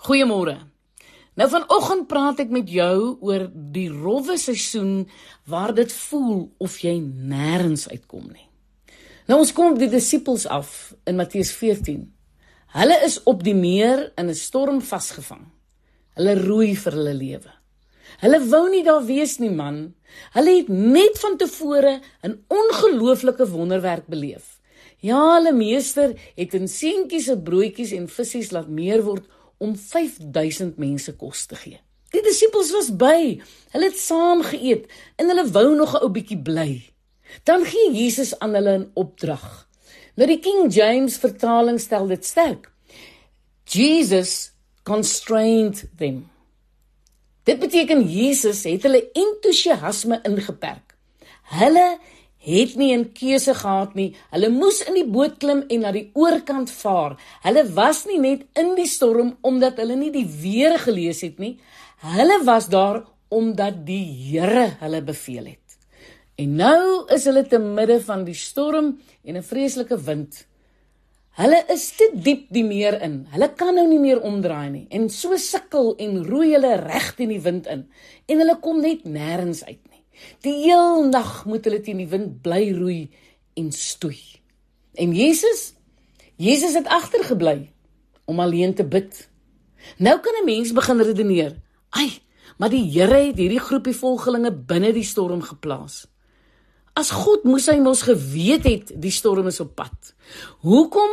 Goeiemôre. Nou vanoggend praat ek met jou oor die rowwe seisoen waar dit voel of jy nêrens uitkom nie. Nou ons kom die disippels af in Matteus 14. Hulle is op die meer in 'n storm vasgevang. Hulle roei vir hulle lewe. Hulle wou nie daar wees nie man. Hulle het net van tevore 'n ongelooflike wonderwerk beleef. Ja, hulle meester het in seentjies se broodjies en visse laat meer word om 5000 mense kos te gee. Die disippels was by. Hulle het saam geëet en hulle wou nog 'n ou bietjie bly. Dan gee Jesus aan hulle 'n opdrag. Nou die King James vertaling stel dit sterk. Jesus constrained them. Dit beteken Jesus het hulle entoesiasme ingeperk. Hulle het nie 'n keuse gehad nie. Hulle moes in die boot klim en na die oorkant vaar. Hulle was nie net in die storm omdat hulle nie die weer gelees het nie. Hulle was daar omdat die Here hulle beveel het. En nou is hulle te midde van die storm en 'n vreeslike wind. Hulle is te diep die meer in. Hulle kan nou nie meer omdraai nie. En so sukkel en roei hulle reg teen die wind in. En hulle kom net nêrens uit. Die heel nag moet hulle teen die wind bly roei en stoei. En Jesus, Jesus het agtergebly om alleen te bid. Nou kan 'n mens begin redeneer. Ai, maar die Here het hierdie groepie volgelinge binne die storm geplaas. As God moes hy mos geweet het die storm is op pad. Hoekom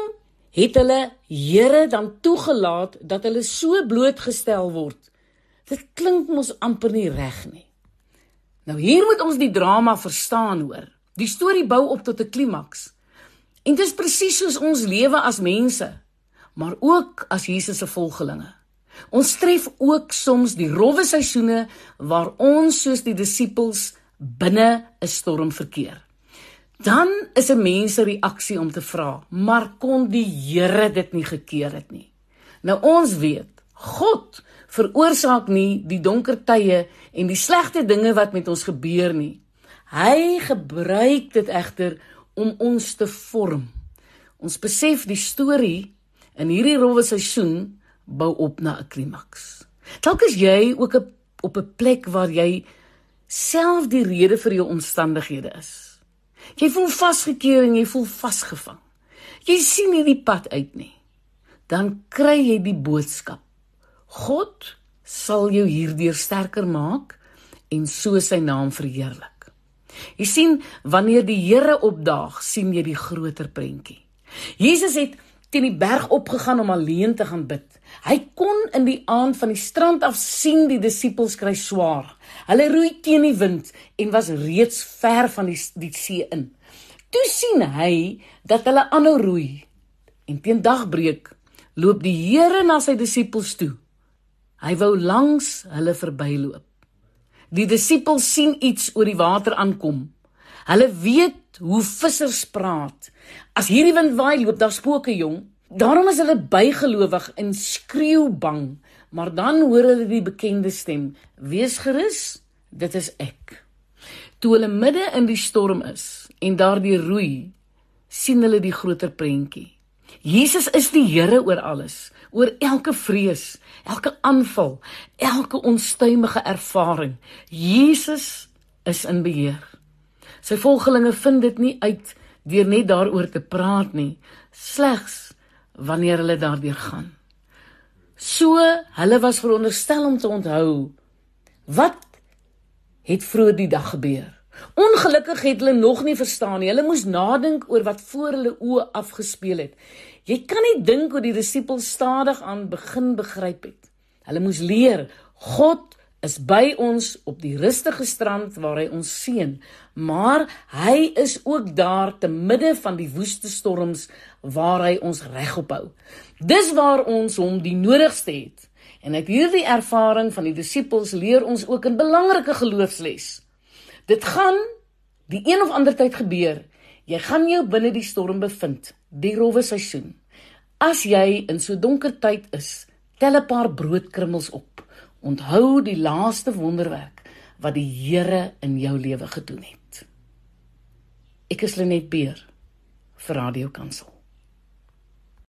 het hulle Here dan toegelaat dat hulle so blootgestel word? Dit klink mos amper nie reg nie. Nou hier moet ons die drama verstaan hoor. Die storie bou op tot 'n klimaks. En dit is presies soos ons lewe as mense, maar ook as Jesus se volgelinge. Ons tref ook soms die rowwe seisoene waar ons soos die disippels binne 'n storm verkeer. Dan is 'n mens se reaksie om te vra, maar kon die Here dit nie gekeer het nie? Nou ons weet, God veroorsaak nie die donker tye en die slegte dinge wat met ons gebeur nie. Hy gebruik dit egter om ons te vorm. Ons besef die storie in hierdie rowwe seisoen bou op na 'n klimaks. Dalk is jy ook op 'n plek waar jy self die rede vir jou omstandighede is. Jy voel vasgekeer en jy voel vasgevang. Jy sien nie die pad uit nie. Dan kry jy die boodskap. God sal jou hierdeur sterker maak en so sy naam verheerlik. Jy sien, wanneer die Here opdaag, sien jy die groter prentjie. Jesus het teen die berg opgegaan om alleen te gaan bid. Hy kon in die aand van die strand af sien die disippels kry swaar. Hulle roei teen die wind en was reeds ver van die die see in. Toe sien hy dat hulle aanhou roei. En teen dagbreek loop die Here na sy disippels toe Hy wou langs hulle verbyloop. Die disippels sien iets oor die water aankom. Hulle weet hoe vissers praat. As hierdie wind waai, loop daar spooke jong. Daarom is hulle bygelowig en skreeu bang. Maar dan hoor hulle die bekende stem: "Wees gerus, dit is ek." Toe hulle midde in die storm is en daardie roei, sien hulle die groter prentjie. Jesus is die Here oor alles, oor elke vrees, elke aanval, elke onstuimige ervaring. Jesus is in beheer. Sy volgelinge vind dit nie uit deur net daaroor te praat nie, slegs wanneer hulle daardeur gaan. So, hulle was veronderstel om te onthou wat het vroeër die dag gebeur. Ongelukkig het hulle nog nie verstaan nie. Hulle moes nadink oor wat voor hulle oë afgespeel het. Jy kan nie dink hoe die disippels stadig aan begin begryp het. Hulle moes leer God is by ons op die rustige strand waar hy ons seën, maar hy is ook daar te midde van die woeste storms waar hy ons regop hou. Dis waar ons hom die nodigste het. En uit hierdie ervaring van die disippels leer ons ook 'n belangrike geloofsles. Dit gaan die een of ander tyd gebeur. Jy gaan jou binne die storm bevind die rowwe seisoen. As jy in so donker tyd is, tel 'n paar broodkrummels op. Onthou die laaste wonderwerk wat die Here in jou lewe gedoen het. Ek is Lenet Beer vir Radio Kansel.